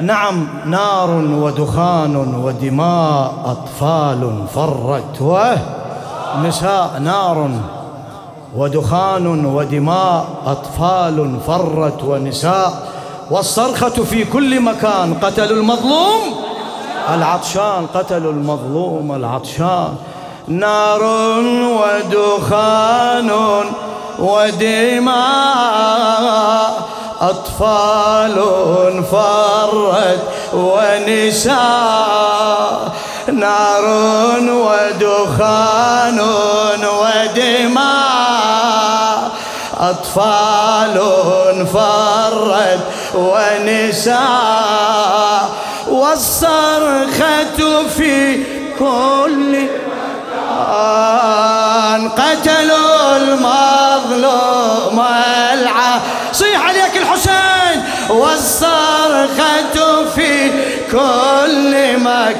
نعم نار ودخان ودماء أطفال فرت ونساء نار ودخان ودماء أطفال فرت ونساء. والصرخة في كل مكان قتلوا المظلوم العطشان قتلوا المظلوم العطشان. نار ودخان ودماء أطفال فرت ونساء نار ودخان ودماء. أطفال فرت ونساء والصرخة في كل مكان.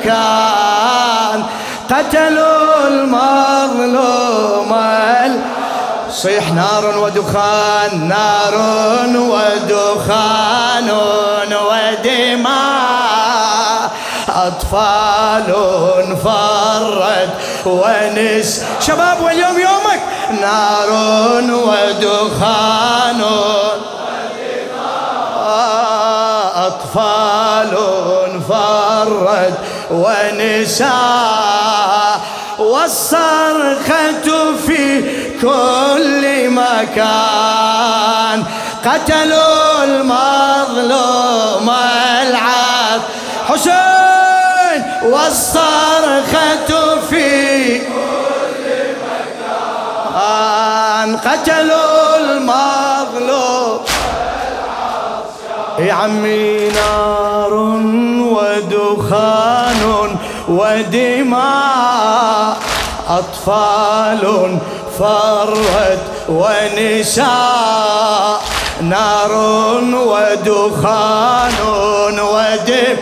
مكان قتلوا المظلوم صيح نار ودخان نار ودخان ودماء. أطفال فرت ونس. شباب واليوم يومك. نار ودخان أطفال فرت ونساء والصرخة في كل مكان. قتلوا المظلوم العاد. حسين والصرخة في كل مكان. قتلوا المظلوم يا عمي نار ودخان. ودماء أطفال فرت ونساء نار ودخان ودم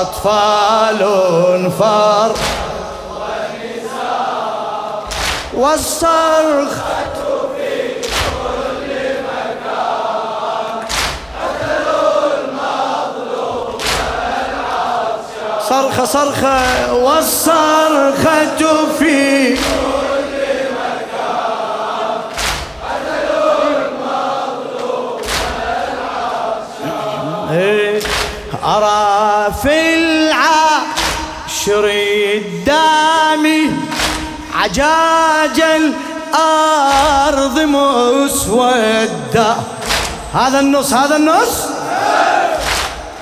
أطفال فر والصرخ صرخة صرخة والصرخة في أرى في العشر الدامي عجاج الأرض مسودة. هذا النص هذا النص؟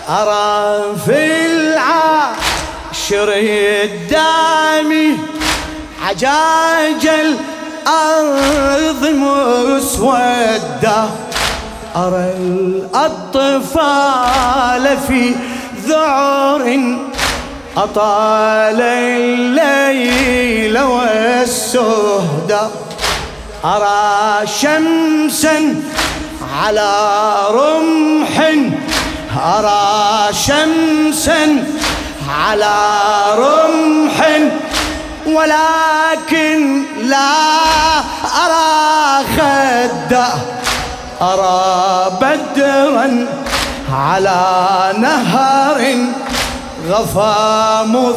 أرى في العشر الدامي عجاج الأرض مسودة. أرى الأطفال في ذعر أطال الليل والسهدة أرى شمسا على رمح. أرى شمسا على رمح ولكن لا أرى خده أرى بدرا على نهر غفا مذ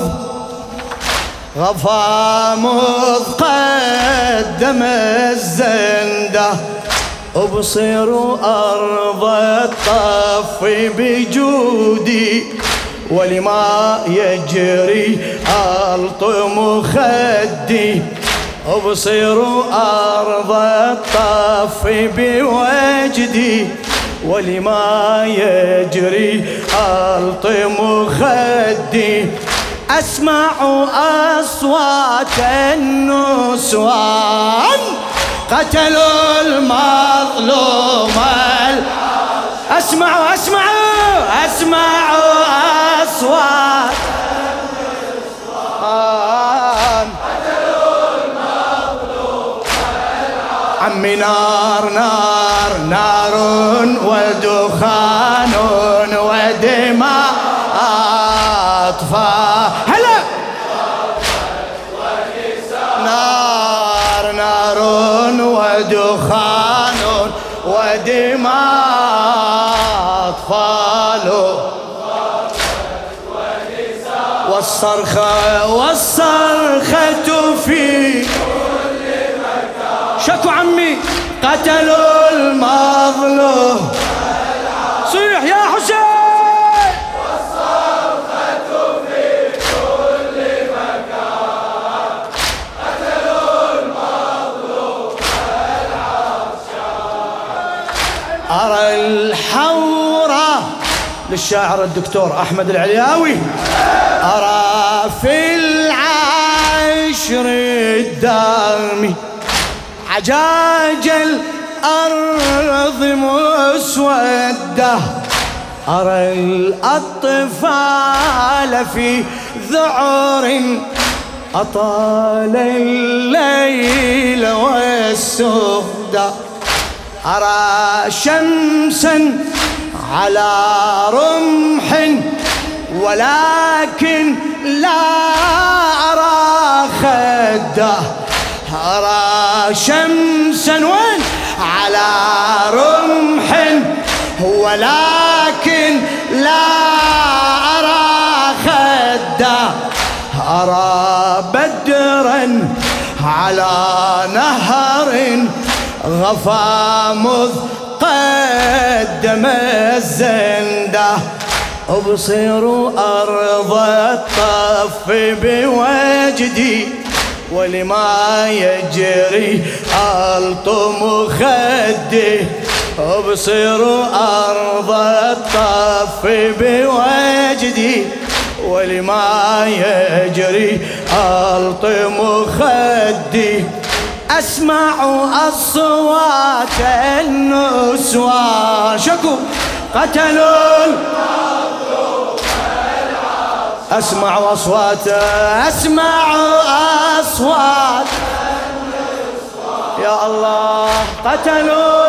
غفا مذ قدم الزنده أبصر أرض الطف بجودي ولما يجري ألطم خدي أبصر أرض الطف بوجدي. ولما يجري ألطم خدي أسمع أصوات النسوان. قتلوا المظلوم أسمعوا أسمعوا أسمعوا. أصوات عمي نار نار نار ودخان ودماء أطفال هلا. نار نار ودخان ودماء والصرخة والصرخة في شكو عمي؟ قتلوا المظلوم. صيح يا حسين. أرى الحورة للشاعر الدكتور أحمد العلياوي. أرى في العشر الدامي. عجاج الأرض مسودة. أرى الأطفال في ذعر أطال الليل والسهدة أرى شمسا على رمح ولكن لا أرى خده. أرى شمسا وين على رمح ولكن لا أرى خده. أرى بدرا على نهر غفا مذ قدم الزنده. أبصر أرض الطف بوجدي ولما يجري ألطم خدي. أبصر أرض الطف بوجدي ولما يجري ألطم خدي. أسمع أصوات النسوان شكو قتلوا أسمع أصوات أسمع أصوات. يا الله قتلوا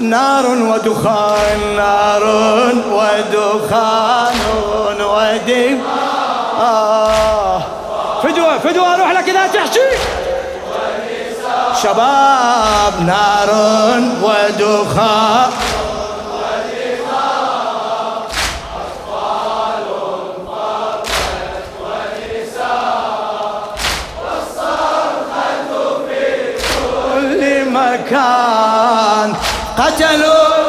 نار ودخان نار ودخان ودم. آه. فدوة فدوة روح لك إذا تحشي. شباب نار ودخان. مكان قتلوا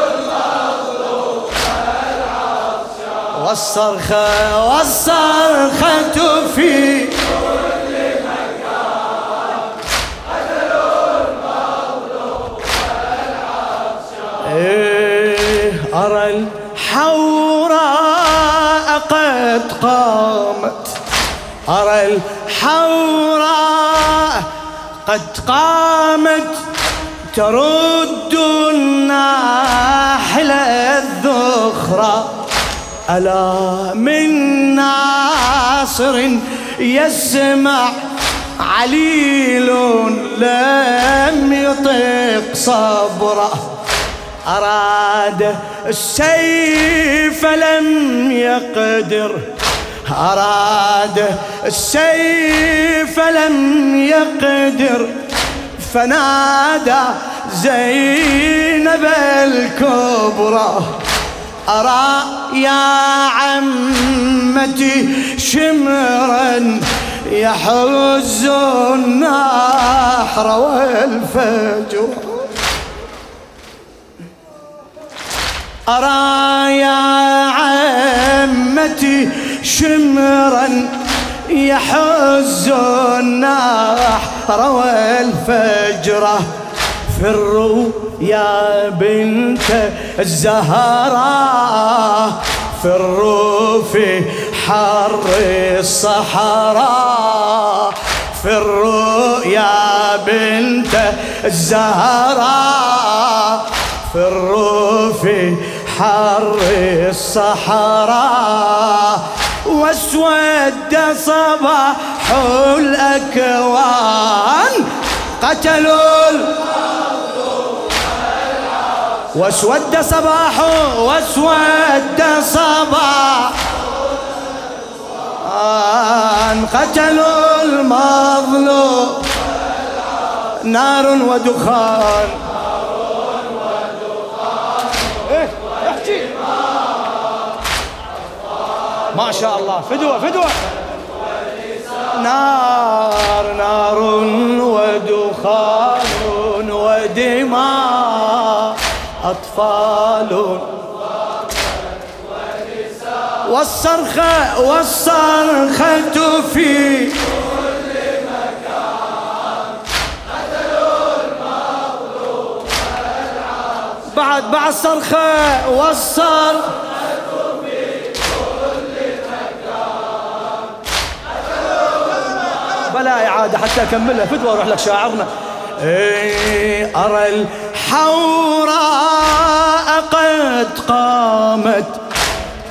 والصرخة والصرخة في إيه أرى الحوراء قد قامت. أرى الحوراء قد قامت. ترد الناحل الذخرى ألا من ناصر يسمع عليل لم يطق صبره. أراد السيف لم يقدر. أراد السيف لم يقدر. فنادى زينب الكبرى أرى يا عمتي شمرا يحز النحر والفجر. أرى يا عمتي شمرا يحز النحر والفجرة فروا يا بنت الزهراء فروا في حر الصحراء. فروا يا بنت الزهراء فروا في حر الصحراء. واسود صباح الأكوان. قتلوا واسود صباح واسود صباح. قتلوا المظلوم. نار ودخان. ما شاء الله. فدوة فدوة. نار نار ودخان ودماء أطفال والصرخة والصرخة في بعد بعد صرخة والصرخة بلا إعادة حتى أكملها. فدوى أروح لك شاعرنا. إيه أرى الحوراء قد قامت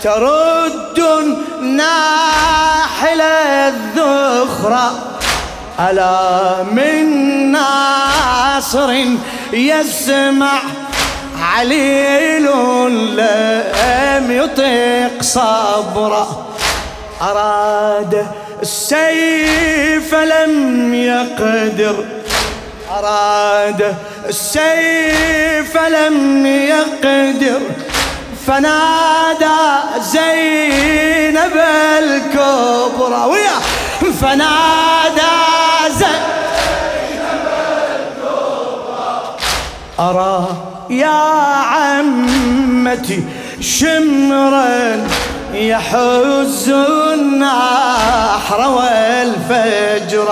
ترد ناحل الذخرة. ألا من ناصر يسمع عليل لم يطق صبره. أراد السيف لم يقدر. أراد السيف لم يقدر. فنادى زينب الكبرى. ويا! فنادى زينب الكبرى. أرى يا عمتي شمرا. يحز النحر والفجر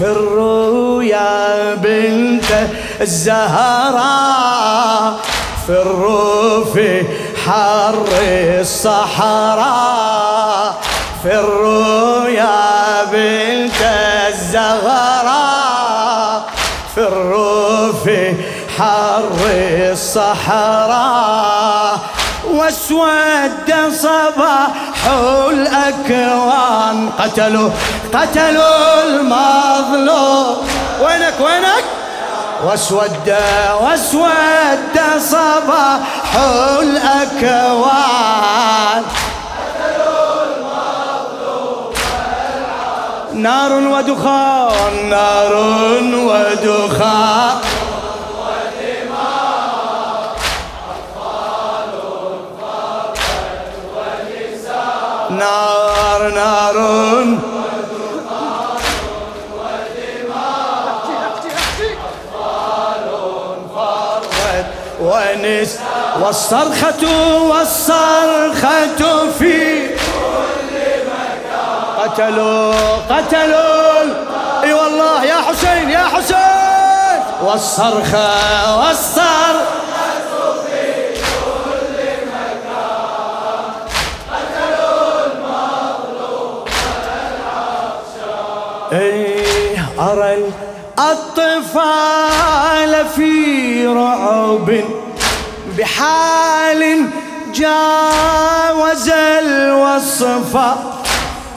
فروا يا بنت الزهراء في حر الصحراء فروا يا بنت الزهراء في حر الصحراء. واسود صباح الأكوان. قتلوا قتلوا المظلوم. وينك وينك؟ واسود واسود صباح الأكوان. نار ودخان نار ودخان. نار ونس والصرخة والصرخة في كل مكان قتلوا قتلوا أي والله يا حسين يا حسين. والصرخة والصرخة بحال جاوز الوصف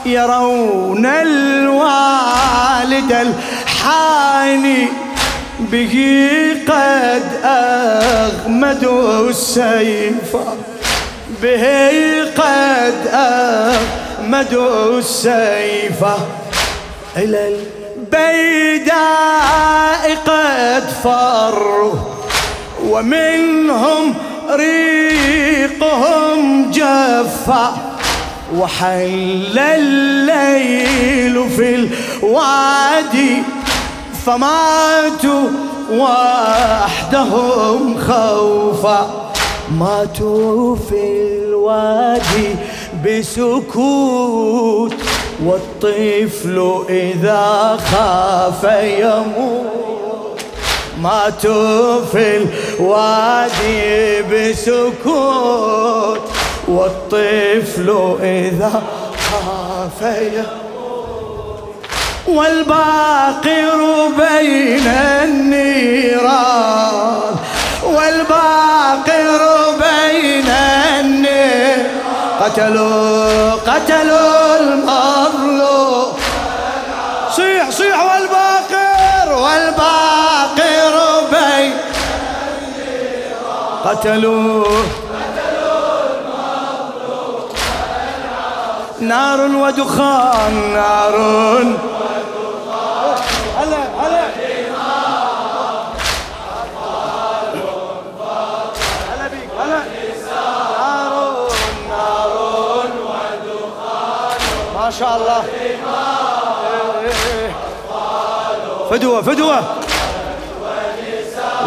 يرون الوالد الحاني به قد أغمدوا السيف به قد أغمدوا السيف إلى البيداء قد فروا ومنهم ريقهم جفا وحل الليل في الوادي فماتوا وحدهم خوفا. ماتوا في الوادي بسكوت والطفل إذا خاف يموت. ماتوا في الوادي بسكوت والطفل إذا خاف والباقر بين النيران. والباقر بين النيران. قتلوا قتلوا المظلوم. صيح صيح والباقر والباقر. قتلوه نار ودخان نار ودخان هلا. هلا نار ودخان ما شاء الله. إيه، إيه، إيه. فدوة فدوة.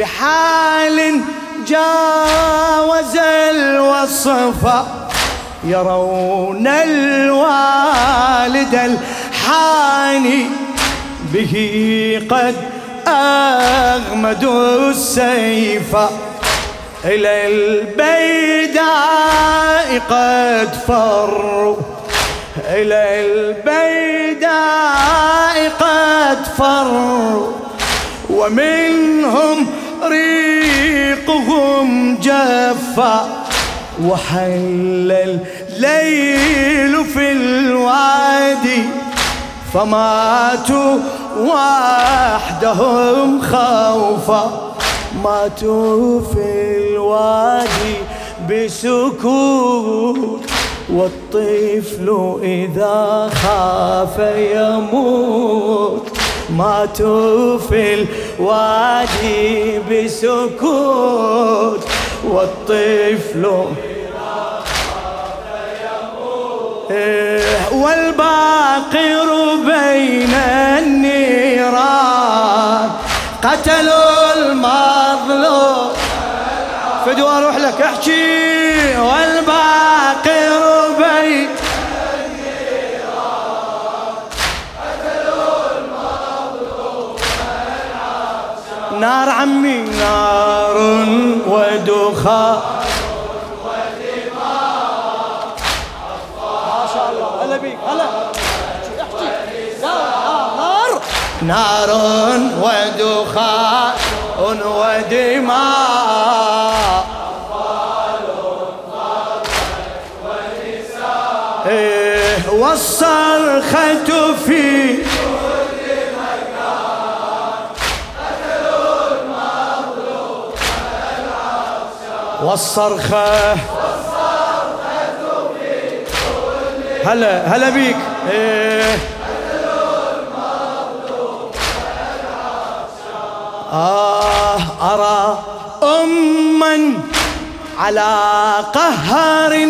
بحال جاوز الوصف يرون الوالد الحاني به قد أغمدوا السيف إلى البيداء قد فروا إلى البيداء قد فروا ومنهم ريقهم جفا وحل الليل في الوادي فماتوا وحدهم خوفا. ماتوا في الوادي بسكوت والطفل إذا خاف يموت. ماتوا في الوادي بسكوت والطفل والباقر بين النيران. قتلوا المظلوم. فدوى أروح لك احكي. والباقر عمي نار ودخان. ما شاء الله. هلا بيك هلا. نار. نار ودخان ودماء. إيه والصرخة في والصرخة هلا هلا بيك. إيه. آه أرى أما على قهر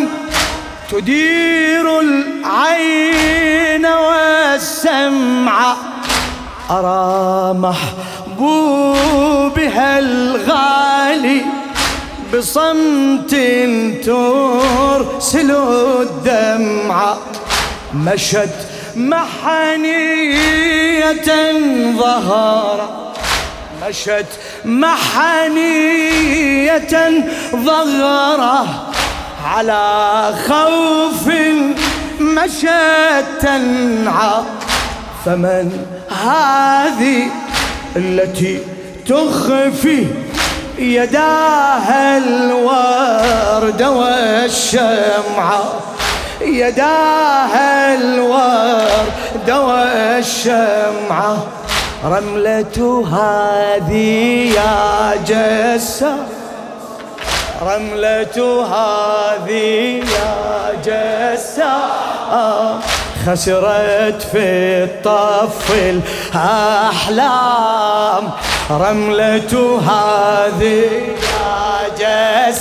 تدير العين والسمع. أرى محبوبها الغالي. بصمت ترسل الدمع مشت محنية ظهر مشت محنية ظهره على خوف مشت تنعى فمن هذه التي تخفي يداها الورد والشمعة. يداها الورد والشمعة. رملة هذه يا جسر رملة هذه يا جسام خسرت في الطف الأحلام. رملة هذه جسام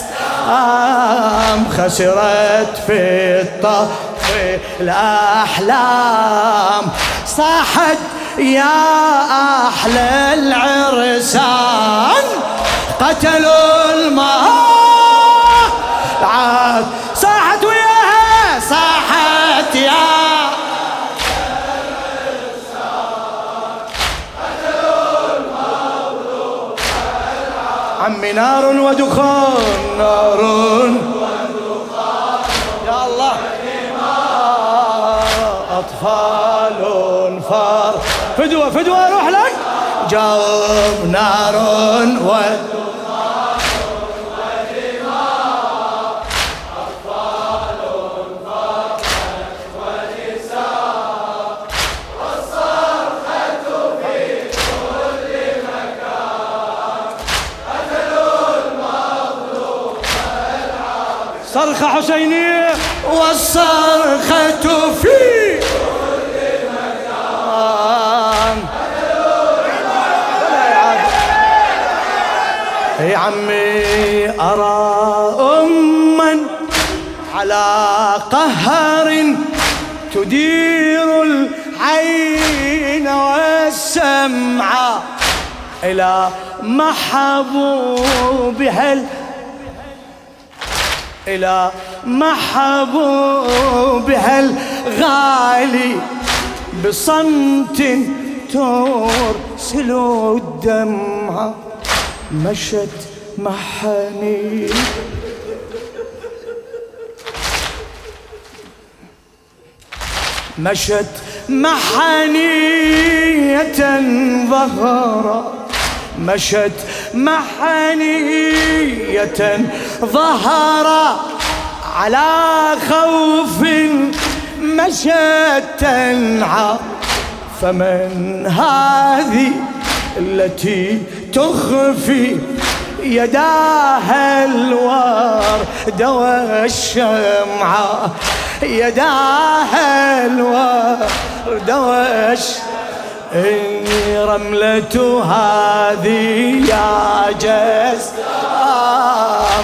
خسرت في الطف الأحلام. صاحت يا أحلى العرسان. قتلوا المهار نار ودخان نار يا الله. أطفال فار. فدوة فدوة روح لك. جاوب نار ودخان. صرخة حسينية والصرخة في كل مكان يا عمي أرى أما على قهر تدير العين والسمع إلى محبوبها إلى محبوبها الغالي بصمت ترسل الدمع مشت محني. مشت محنية ظهرت مشت محنية ظهر على خوف مشت تنعى فمن هذه التي تخفي يداها الورد والشمعة يداها الورد والشمعة رملة هذه يا جسام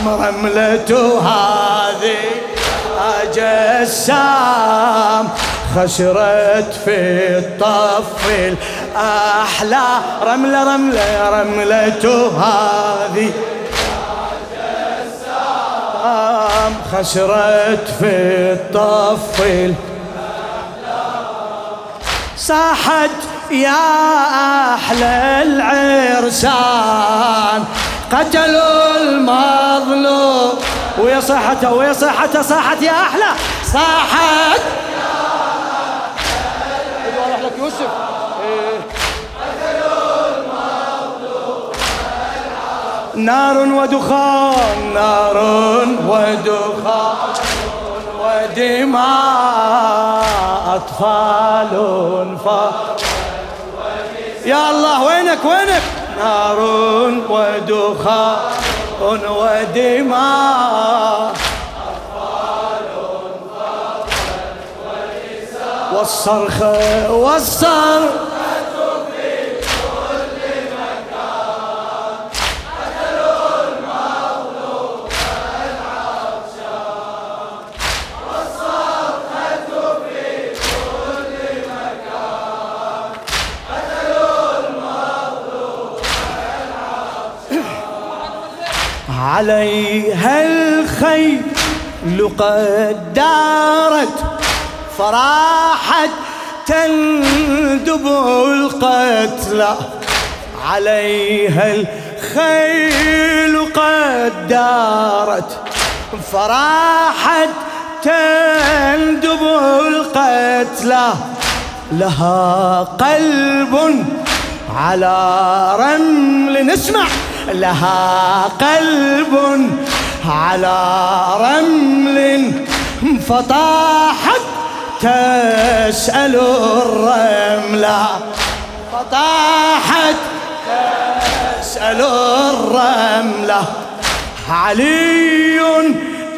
رملة هذه يا جسام. خسرت في الطف الأحلى رملة رملة رملة هذه خسرت في الطف صاحت يا أحلى العرسان. قتلوا المظلوم. ويا صحته ويا صحته صاحت يا أحلى. صاحت يا لك يوسف نار ودخان نار ودخان ودماء أطفال فاق يا الله وينك وينك؟ نار ودخان ودماء. والصرخ والصرخ. عليها الخيل قد دارت فراحت تندب القتلى. عليها الخيل قد دارت فراحت تندب القتلى. لها قلب على رمل. نسمع. لها قلب على رمل فطاحت تسأل الرملة. فطاحت تسأل الرملة. علي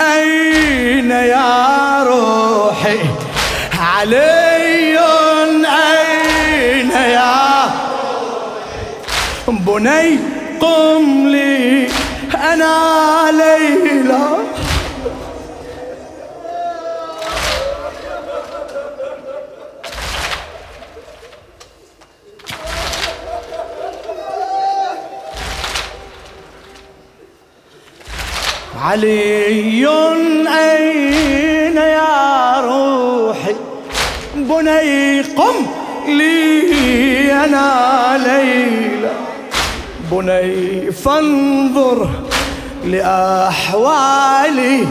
أين يا روحي؟ علي أين يا بني قم لي أنا ليلى. علي أين يا روحي؟ بني قم لي أنا ليلى. بني فانظر لأحوالي.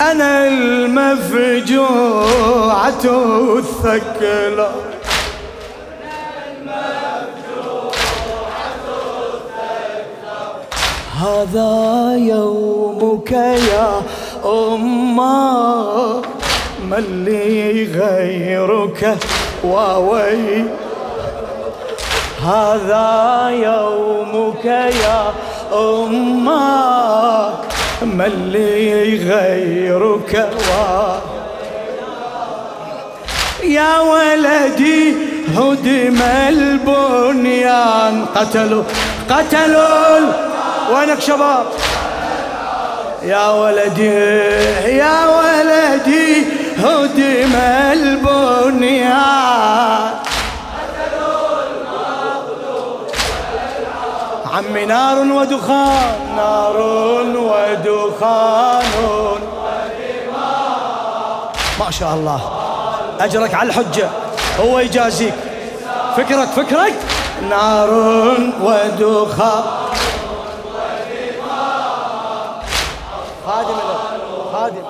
أنا المفجوعة الثكلى هذا يومك يا أمة. من لي غيرك؟ ووي هذا يومك يا أمك ما اللي غيرك يا ولدي هدم البنيان. قتلوا قتلوا وينك شباب؟ يا ولدي يا ولدي هدم البنيان. عمي نار ودخان نار ودخان. ما شاء الله. أجرك على الحجة. هو يجازيك. فكرك فكرك. نار ودخان. خادم خادم.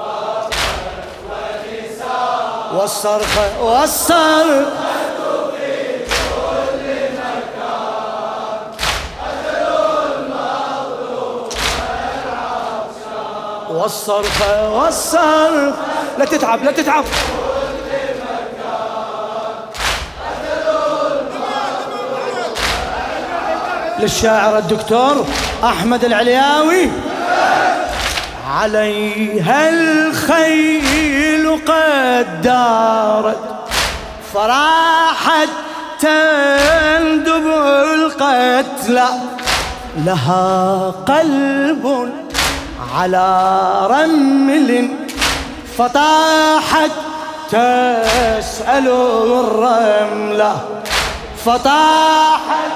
والصرخ والصرخ والصرخ والصرخ لا تتعب لا تتعب. للشاعر الدكتور أحمد العلياوي. عليها الخيل قد دارت. فراحت تندب القتلى. لها قلب على رمل فطاحت تسأل الرملة. فطاحت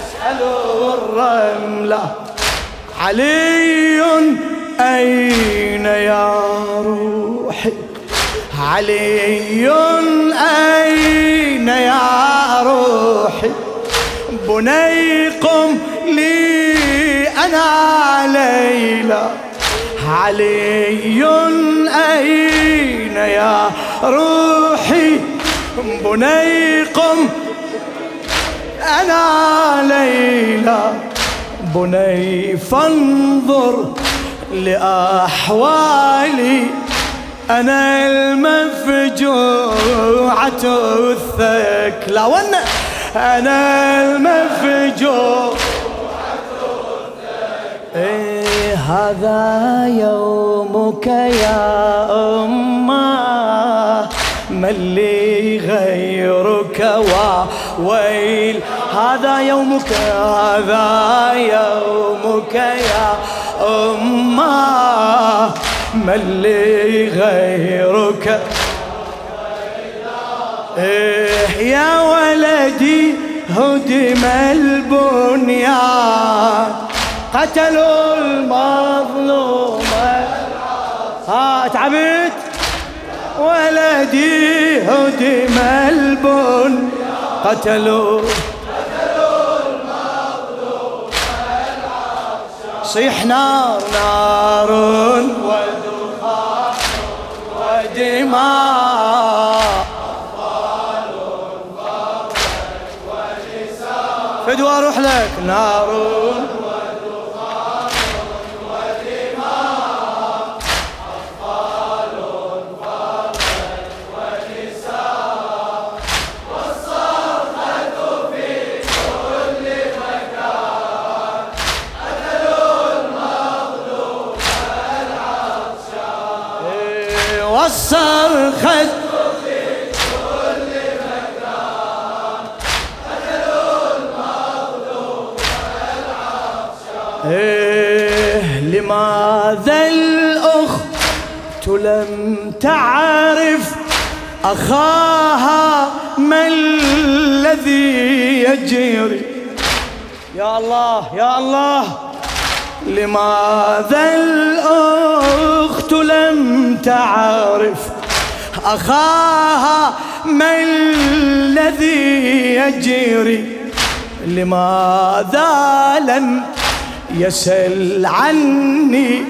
تسأل الرملة. علي أين يا روحي؟ علي أين يا روحي؟ بني قم لي أنا ليلى. علي أين يا روحي؟ بني قم أنا ليلى. بني فانظر لأحوالي. أنا المفجوعة الثكلى وأنا أنا المفجوع إيه هذا يومك يا أمة؟ ما اللي غيرك وويل. هذا يومك هذا يومك يا أمة. ما اللي غيرك. إيه يا ولدي هدم البنيان. قتلوا المظلوم. ها تعبت؟ ولدي هدم البن. قتلوا صيح نار نار ودخان ودماء فدوى أروح لك نار والصرخة إيه لماذا الأخت لم تعرف أخاها ما الذي يجري؟ يا الله يا الله. لماذا الأخت لم تعرف أخاها ما الذي يجري؟ لماذا لم يسل عني؟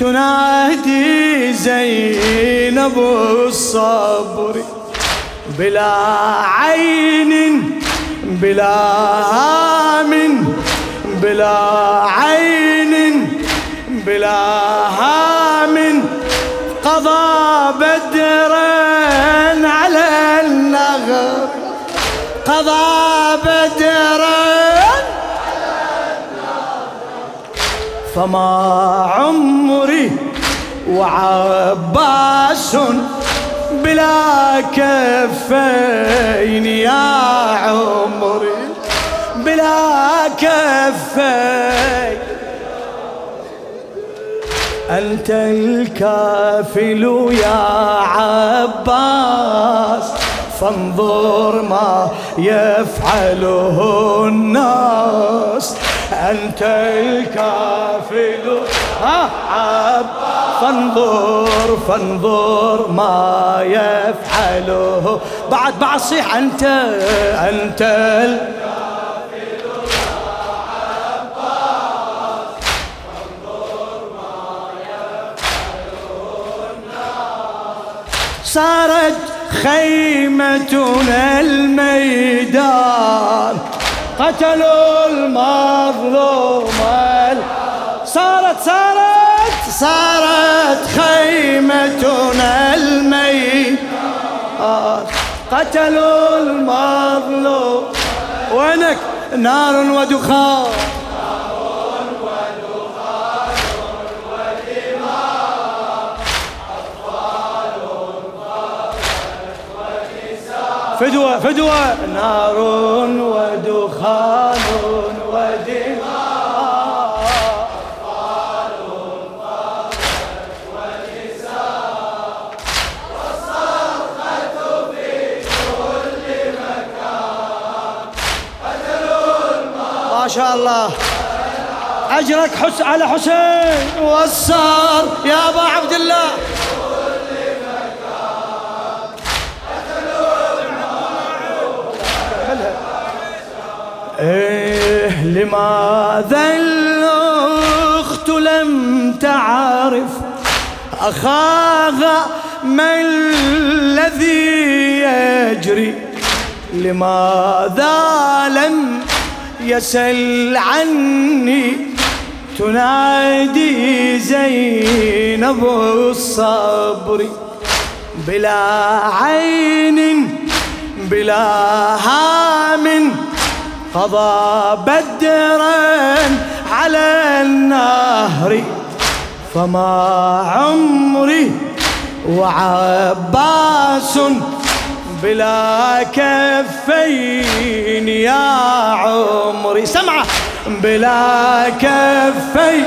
تنادي زينب الصبر بلا عين بلا بلا عين بلا هام قضى بدرا على النغر قضى بدرا فما عمري وعباس بلا كفين يا عمري. بلا كفين أنت الكافل يا عباس فانظر ما يفعله الناس. أنت الكافل ها عب فانظر فانظر ما يفعله. بعد بعد أنت أنت الكافل صارت خيمتنا الميدان. قتلوا المظلوم صارت صارت صارت خيمتنا الميدان. قتلوا المظلوم وينك؟ نار ودخان. فدوة فدوة نار ودخان ودماء أطفال ونساء والصرخة في كل مكان ما شاء الله. أجرك حس على حسين. والصار يا أبا عبد الله. إيه لماذا الأخت لم تعرف أخاها ما الذي يجري؟ لماذا لم يسل عني؟ تنادي زينب الصبر بلا عين بلا هام. قضى بدرا على النهر فما عمري وعباس بلا كفين يا عمري. سمعه بلا كفين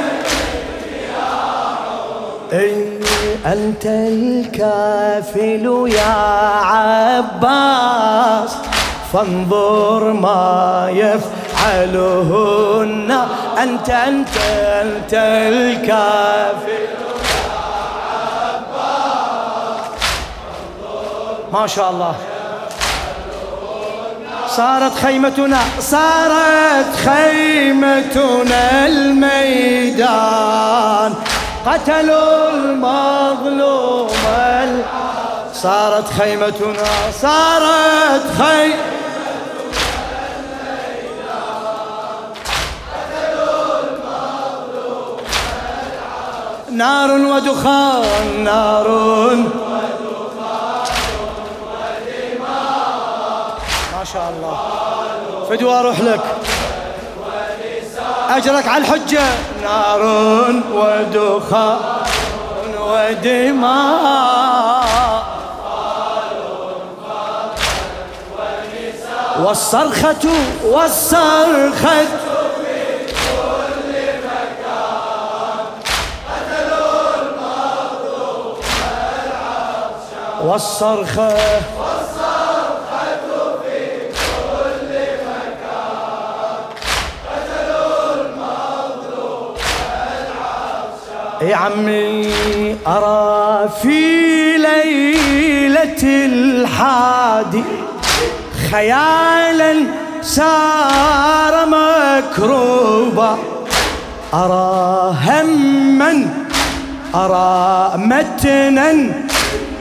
إيه أنت الكافل يا عباس فانظر ما يفعله أنت أنت أنت الكافر. ما شاء الله. صارت خيمتنا صارت خيمتنا الميدان. قتلوا المظلوم صارت خيمتنا صارت خيمتنا نار ودخان نار ما شاء الله. فدوى أروح لك. أجرك على الحجة. نار ودخان ودماء. والصرخة والصرخة والصرخة. والصرخة في كل مكان المظلوم يا عمي أرى في ليلة الحادي خيالا سار مكروبا. أرى هما أرى متنا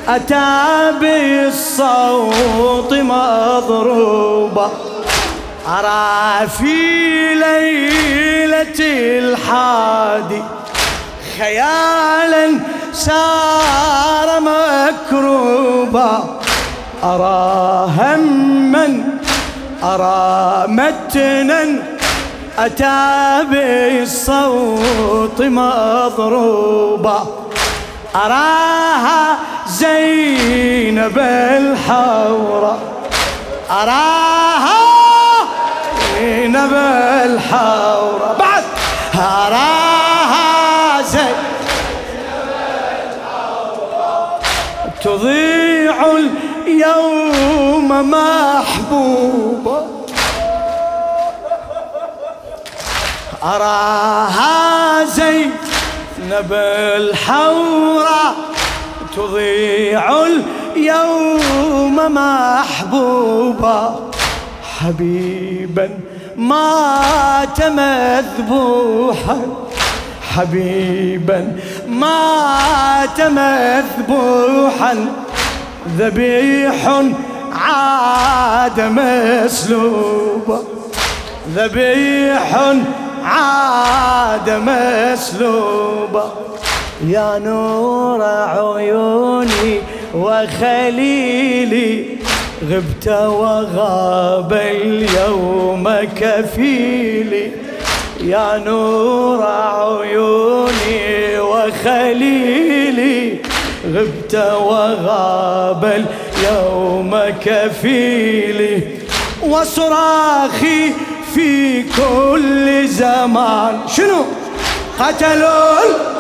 أتى بالصوت مضروبة. أرى في ليلة الحادي خيالا سار مكروبا. أرى هما أرى متنا. أتى بالصوت مضروبة. أراها زينب الحورة. أراها. زينب الحورة. بعد. أراها زينب تضيع اليوم محبوبة. أراها زينب الحورة. تضيع اليوم محبوبة حبيبا مات مذبوحا. حبيبا مات مذبوحا. ذبيح عاد مسلوبا. ذبيح عاد مسلوبا. يا نور عيوني وخليلي غبت وغاب اليوم كفيلي. يا نور عيوني وخليلي غبت وغاب اليوم كفيلي. وصراخي في كل زمان. شنو؟ قتلوا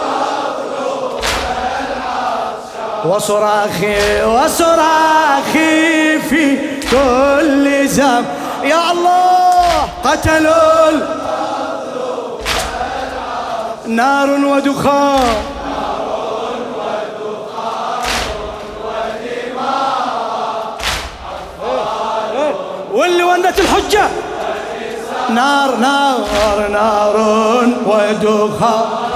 وصراخي وصراخي في كل زمان يا الله! قتلوا نار ودخان. واللي ولت الحجة. نار نار نار ودخان.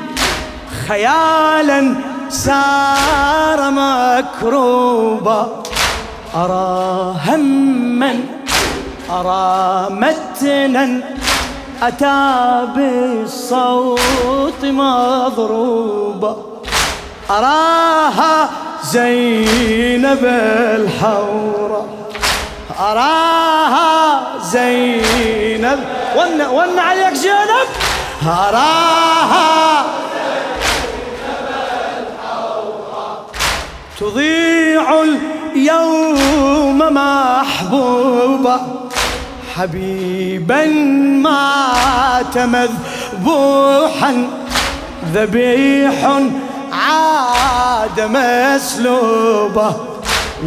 خيالا سار مكروبا. أرى هما أرى متنا. أتى بالصوت مضروبا. أراها زينب الحورة. أراها زينب. ون ون عليك زينب. أراها تضيع اليوم محبوبة حبيبا مات مذبوحا ذبيح عاد مسلوبه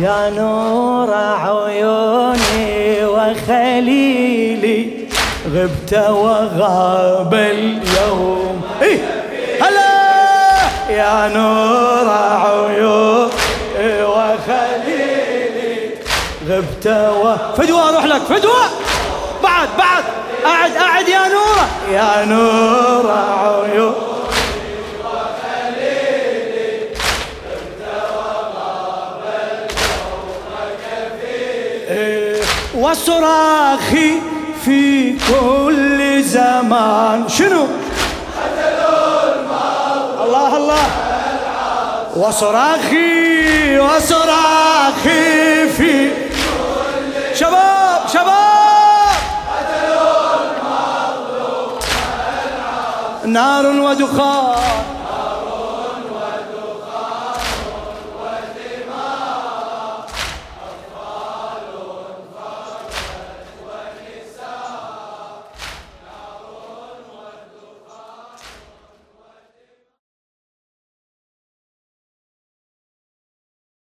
يا نور عيوني وخليلي غبت وغاب اليوم. إيه هلا! يا نور عيوني غبت و فدوى أروح لك. فدوى. بعد بعد. قاعد قاعد يا نور يا نور عيوني وصراخي في كل زمان. شنو؟ الله الله. وصراخي وصراخي في شباب شباب! نار ودخان.